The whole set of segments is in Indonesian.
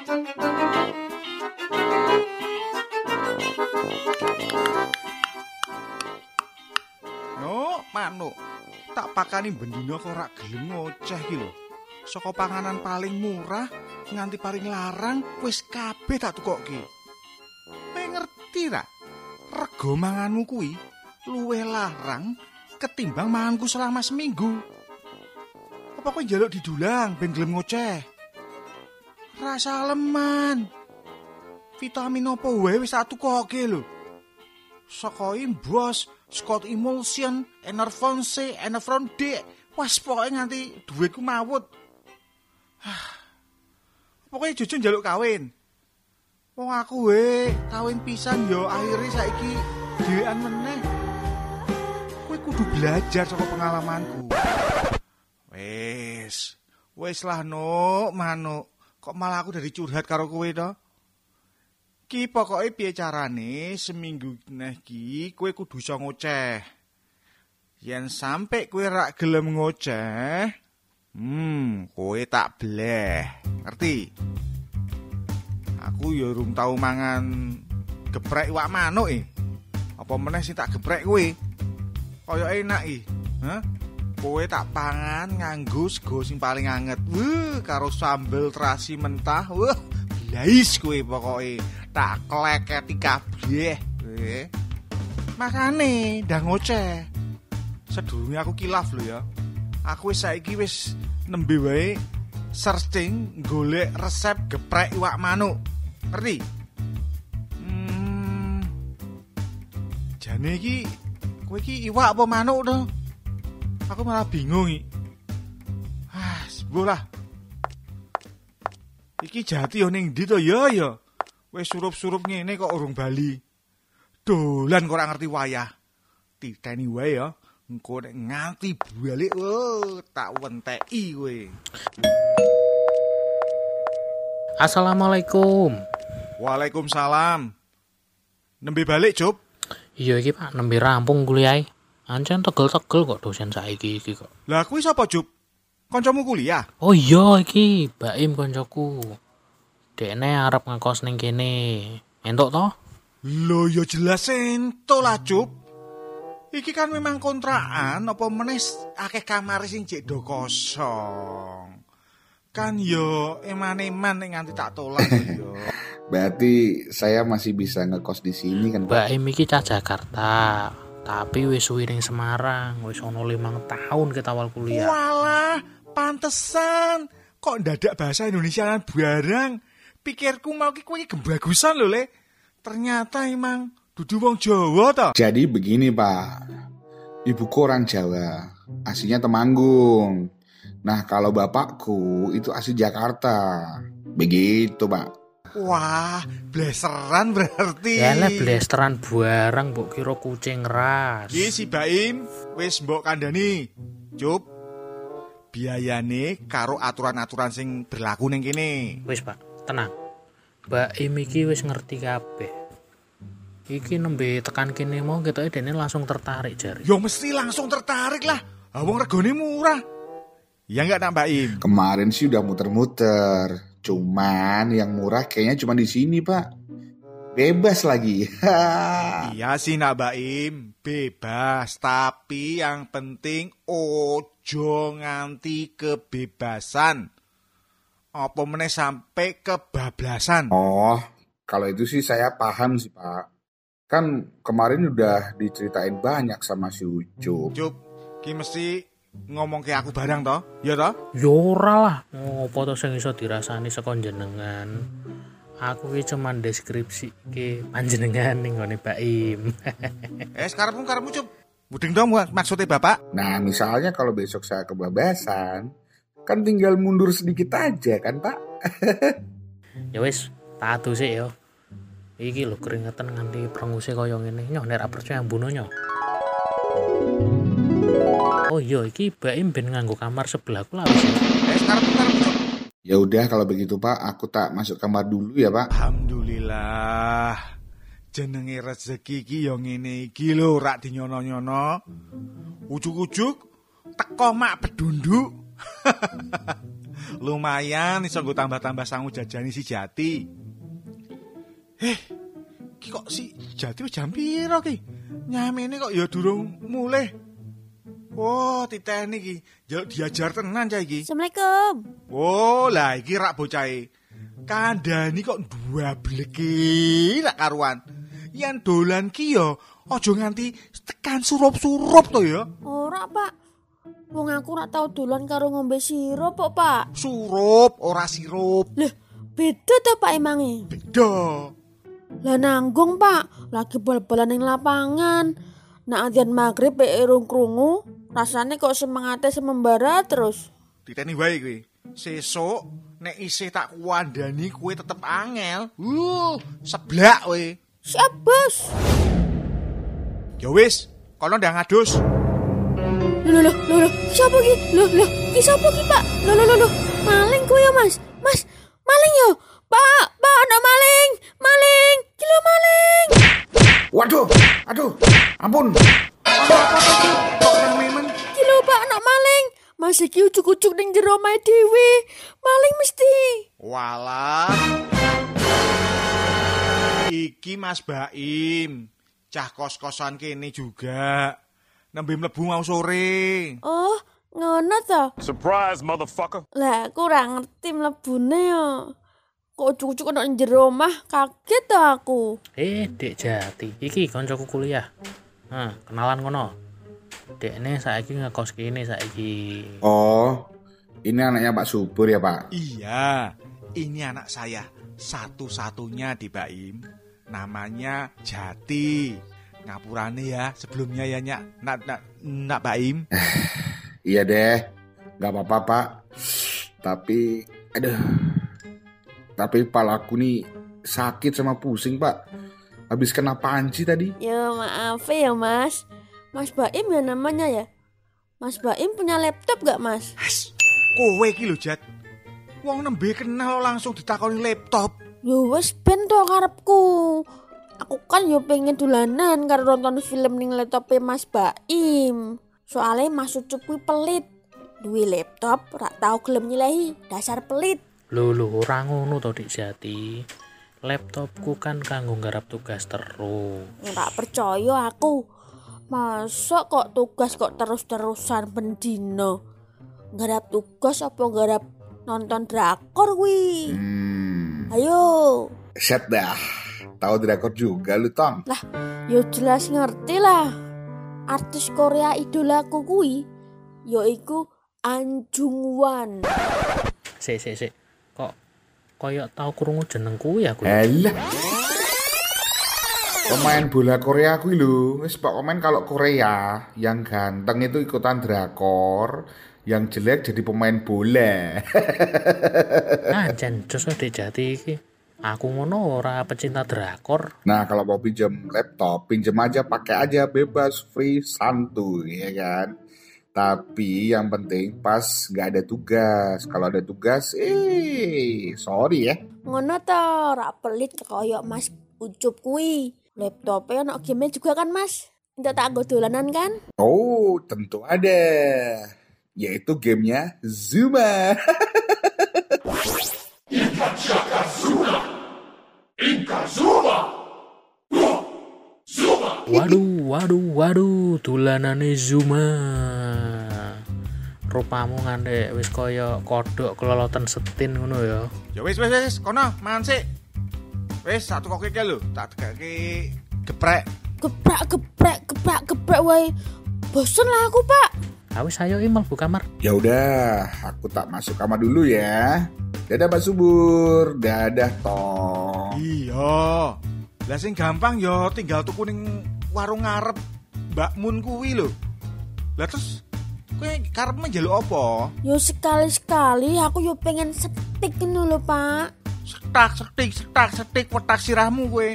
No, manuk. Tak pakani bendina kok ora gelem ngoceh ki lho. Saka panganan paling murah nganti paling larang wis kabeh tak tukokke. Kowe ngerti ra? Rego manganmu kuwi luwih larang ketimbang manganku selama seminggu. Apa kowe njaluk didulang ben gelem ngoceh? Rasa leman. Vitamin apa wae wis tak tukokke lho. Saka imbos, Scott Emulsion, Enervon C, Enervon D. Wes pokoke nganti dhuwitku mawut. Pokoke jujur njaluk kawin. Wong aku we kawin pisan yo akhirnya saiki dhewean meneh. Kowe kudu belajar saka pengalamanku. Wes, wes lah no, manuk. Kok malah aku dari curhat karo kowe to? Ki pokoke piye carane seminggu neh ki kowe kudu iso ngoceh. Yen sampe kowe rak gelem ngoceh, hmm, kowe tak bleh. Ngerti? Aku ya urung tau mangan geprek iwak manuk e. Apa meneh sing tak geprek kowe? Kaya enak i. Hah? Kowe tak pangan nganggo sego paling anget. Wuh, karo sambel terasi mentah. Wah, blais kowe pokoke. Tak kleketi kabeh. Eh. Makane ndang ngoceh. Sedurunge aku kilaf lho ya. Aku wis saiki wis nembe wae searching golek resep geprek iwak manuk. Ngerti? Hmm. Jane iki kowe iki iwak apa manuk to? Aku malah bingung iki. Ah, lah. Iki jati yo ning ndi to ya ya? Wis surup-surup ngene kok urung bali. Dolan kok ora ngerti wayah. Titeni wae ya. Engko nek nganti balik oh, tak wenteki kowe. Assalamualaikum. Waalaikumsalam. Nembe balik, Jup. Iya iki Pak, nembe rampung kuliah. Ancen tegel-tegel kok dosen saiki iki kok. Lah kuwi sapa, Jup? Kancamu kuliah? Oh iya iki Baim koncoku. Dekne arep ngekos ning kene. Entuk to? Lho ya jelas ento lah, Jup. Iki kan memang kontrakan apa meneh akeh kamar sing jek do kosong. Kan yo eman-eman nek nganti tak tolak yo. Berarti saya masih bisa ngekos di sini kan Pak? Baim iki cah Jakarta. Tapi wis suwi ning Semarang, wis ono limang tahun kita awal kuliah. Walah, pantesan kok ndadak bahasa Indonesia barang. Pikirku mau ki kuwi gembagusan lho, Le. Ternyata emang dudu wong Jawa to. Jadi begini Pak, ibuku orang Jawa, aslinya Temanggung. Nah kalau bapakku itu asli Jakarta. Begitu Pak. Wah, bleseran berarti. Ya lah blesteran barang mbok kira kucing ras. Ki si Baim wis mbok kandhani. Cup. Biayane karo aturan-aturan sing berlaku ning kene. Wis Pak, tenang. Baim iki wis ngerti kabeh. Iki nembe tekan kene mau ketoke dene langsung tertarik jari. Yo mesti langsung tertarik lah. Ah, Wong regane murah. Ya enggak nak Baim? Kemarin sih udah muter-muter. Cuman yang murah kayaknya cuma di sini Pak. Bebas lagi. Iya sih nak Baim, bebas. Tapi yang penting ojo nganti kebebasan. Apa meneh sampai kebablasan. oh, kalau itu sih saya paham sih Pak. Kan kemarin udah diceritain banyak sama si Ucup. Cup, ki mesti ngomong ke aku barang toh, ya toh? Ya ora lah. Ngopo to sing iso dirasani saka jenengan? Aku ki cuman deskripsi ke panjenengan ning ngone Baim. Eh, sekarang pun karemu cup. Buding dong mak- maksudnya bapak. Nah, misalnya kalau besok saya kebebasan, kan tinggal mundur sedikit aja kan Pak? ya wis, tak adu sih yo. Iki lho keringetan nganti prenguse kaya ngene. Nyoh nek percaya mbuno nyoh. Oh iya, iki Baim ben nganggo kamar sebelahku lah wis. Eh, sekarang cup. Ya udah kalau begitu Pak, aku tak masuk kamar dulu ya Pak. Alhamdulillah. Jenenge rezeki iki ya ngene iki lho, rak dinyono-nyono. Ujuk-ujuk teko mak bedunduk. Lumayan iso nggo tambah-tambah sangu jajani si Jati. Eh, ki kok si Jati wis jam piro ki? Nyamene kok ya durung mulih. Wah, titeni ki. Jaluk diajar tenan cah iki. Assalamualaikum. Oh, lah iki rak bocahe. Kandhani kok dua bleki lak karuan. Yen dolan ki ya aja nganti tekan surup-surup to ya. Ora, Pak. Wong aku ora tau dolan karo ngombe sirup kok, Pak. Surup ora sirup. Lah, beda to Pak emange. Beda. Lah nanggung, Pak. Lagi bal-balan ning lapangan. Nak adzan maghrib pek irung krungu, rasane kok semangate semembara terus. Diteni wae kowe. Sesuk nek isih tak kuandani kowe tetep angel. Uh, seblak kowe. Siap, Bos. Ya wis, kono ndang ngadus. Loh, loh, loh, loh, siapa ki? Loh, loh, ki siapa ki, Pak? Loh, loh, loh, loh, Mas Baim. Cah kos-kosan kene juga. Nembe mlebu mau sore. Oh, ngono to. Surprise, motherfucker. Lah, aku ora ngerti mlebune yo. Kok ana ning jero omah, kaget to aku. Eh, Dek Jati, iki koncoku kuliah. Nah, kenalan kono. Dekne saiki ngekos kene saiki. Oh, ini anaknya Pak Subur ya Pak? Iya, ini anak saya. Satu-satunya di Baim. Namanya Jati. Ngapurane ya sebelumnya ya nyak nak nak nak Baim. Iya deh, nggak apa-apa Pak. Tapi, aduh, tapi palaku nih sakit sama pusing Pak. Habis kena panci tadi. Ya maaf ya mas Mas Baim ya namanya ya Mas Baim punya laptop gak mas? Has, kowe iki lho Jat. Wong nembe kenal langsung ditakoni laptop. Yo wes ben to karepku Aku kan yo pengen dolanan karo nonton film ning laptope Mas Baim. Soalnya Mas Ucup kuwi pelit. Duwe laptop rak tau gelem nyilehi Dasar pelit. Lho lho ora ngono to Dik Jati. Laptopku kan kanggo nggarap tugas terus. Nggak percaya aku. Masa kok tugas kok terus-terusan bendino Garap tugas apa garap nonton drakor kuwi? Hmm, Ayo set dah. Tahu drakor juga lu Tong. Yo jelas ngerti lah. Artis Korea idolaku kuwi yaiku Anjung Wan. Sik sik sik. Kok koyo tau krungu jenengku ya aku. Alah. Pemain bola Korea aku lho, wis pak komen kalau Korea yang ganteng itu ikutan drakor, yang jelek jadi pemain bola. Anjen jos Dik Jati iki. Aku ngono ora pecinta drakor. Nah kalau mau pinjam laptop, pinjam aja, pakai aja, bebas, free, santuy, ya kan. Tapi yang penting pas nggak ada tugas. Kalau ada tugas, eh sorry ya. Ngono to, ora pelit kaya Mas Ucup kuwi. Laptopnya ono game juga kan Mas? Entar tak anggo dolanan kan? Oh tentu ada, yaitu gamenya Zuma. Waduh, waduh, waduh, tulanane Zuma. Rupamu ngandek wis kaya kodok keloloten setin ngono ya. Ya wis wis wis, kono mangan sik. Wis satu kok iki lho, tak tegake geprek. Gebrak geprek gebrak geprek wae. Bosen lah aku, Pak. Awis ayo imal bu kamar. Ya udah, aku tak masuk kamar dulu ya. Dadah Pak Subur, dadah Tong. Iya. Lah sing gampang ya tinggal tuku ning warung ngarep Mbak Mun kuwi lho. Lah terus kowe karepmu njaluk apa? Yo sekali-sekali aku yo pengen setik ngono lho, Pak. Setak, setik, setak, setik wetak sirahmu kowe.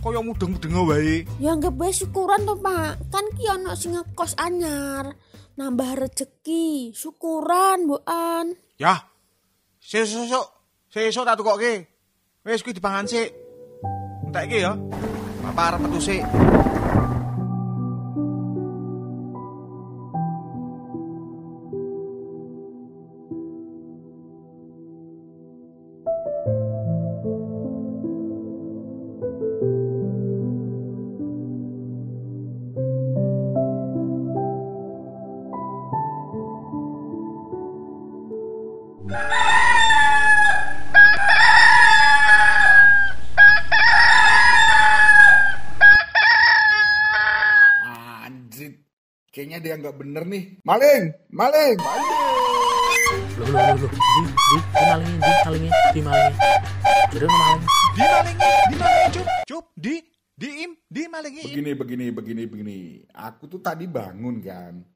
Kaya mudeng-mudeng wae. Ya anggap wae syukuran to, Pak. Kan ki ono sing ngekos anyar. Nambah rezeki, syukuran, Buan. Ya. Sesuk sesuk. Tak tukokke. Wis kuwi dipangan sik. Entek iki ya. Arep metu sik. Anjir. Kayaknya dia nggak bener nih. Maling, maling, maling. Loh, loh, loh, loh. Di, di, di malingin, di malingin, di malingin. Udah maling. Di malingin, di malingin, cup, cup, di, diim, di malingin. Begini, begini, begini, begini. Aku tuh tadi bangun kan.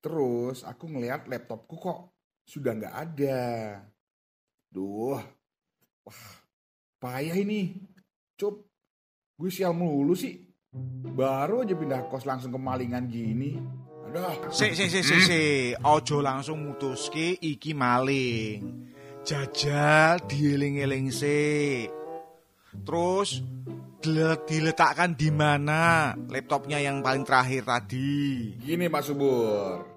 Terus aku ngelihat laptopku kok sudah nggak ada. Duh, wah, payah ini. Cup, gue sial mulu sih. Baru aja pindah kos langsung kemalingan gini. Aduh, Si, si, si, si, si. Ojo langsung mutuske iki maling. Jajal dieling-eling sih. Terus dile- diletakkan di mana laptopnya yang paling terakhir tadi. Gini Mas Subur,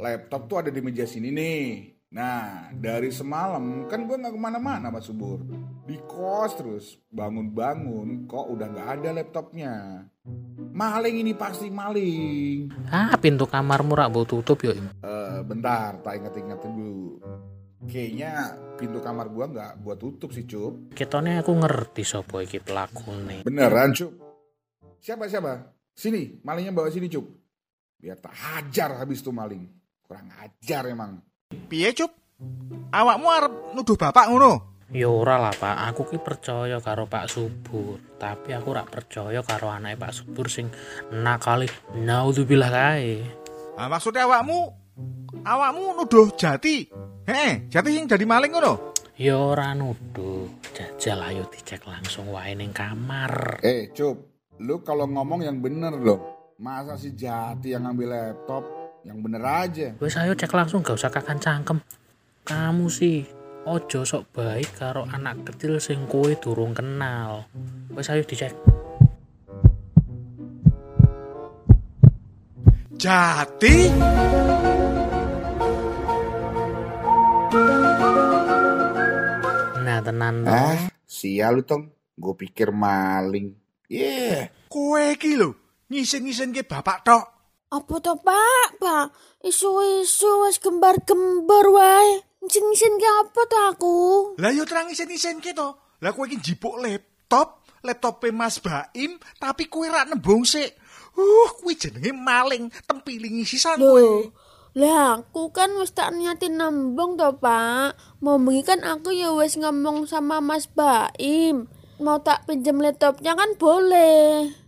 laptop tuh ada di meja sini nih. Nah, dari semalam kan gue nggak ke mana-mana Mas Subur. Di kos terus, bangun-bangun kok udah nggak ada laptopnya. Maling ini pasti maling. Ah, pintu kamarmu rak mbok tutup. Im. Eh, bentar, tak inget-inget dulu. Kayaknya pintu kamar gua nggak gua tutup sih, Cup. Ketone aku ngerti sapa iki pelakune. Beneran, Cup. Siapa siapa? Sini, malingnya bawa sini, Cup. Biar tak hajar habis tuh maling. Kurang ajar emang. Piye, Cup? Awakmu arep nuduh bapak ngono? Ya ora lah Pak, aku ki percaya karo Pak Subur, tapi aku rak percaya karo anake Pak Subur sing nakali naudzubillah kae. Ah, maksudnya awakmu awakmu nuduh Jati. Heh, Jati sing jadi maling ngono. Ya ora nuduh, jajal ayo dicek langsung wae ning kamar. Eh, Cup. Lu kalau ngomong yang bener dong. Masa si Jati yang ngambil laptop? Yang bener aja. Wes ayo cek langsung gak usah kakan cangkem. Kamu sih ojo sok baik karo anak kecil sing kowe durung kenal. Wes ayo dicek. Jati? Nah, tenan. Ah, sial lu tong. Gue pikir maling. Yeah. Kowe iki lho, ngisen-ngisen ke bapak tok. Apa to pak, pak? Isu-isu wis gembar-gembar wae. Ngisen-ngisen ki apa to aku? Lah yo terang ngisen-ngisen ke to. Lah kowe iki njipuk laptop, laptope Mas Baim, tapi kowe ra nembung sik. Uh, kuwi jenenge maling, tempilingi sisan kowe. Loh, lah aku kan wis tak niatin nambung to pak. Mau bengi kan aku ya wis ngomong sama Mas Baim. Mau tak pinjem laptopnya kan boleh.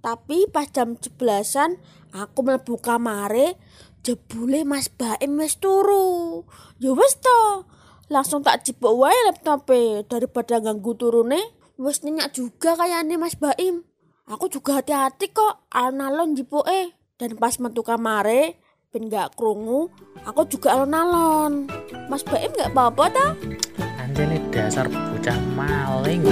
Tapi pas jam 11-an aku mlebu kamare jebule Mas Baim wis turu. Ya wis to. Langsung tak jipuk wae laptope daripada ganggu turune. Wis nyenyak juga kayaknya Mas Baim. Aku juga hati-hati kok alon-alon jipuke. Dan pas metu kamare ben gak krungu, aku juga alon-alon. Mas Baim gak apa-apa ta? Anjene dasar bocah maling.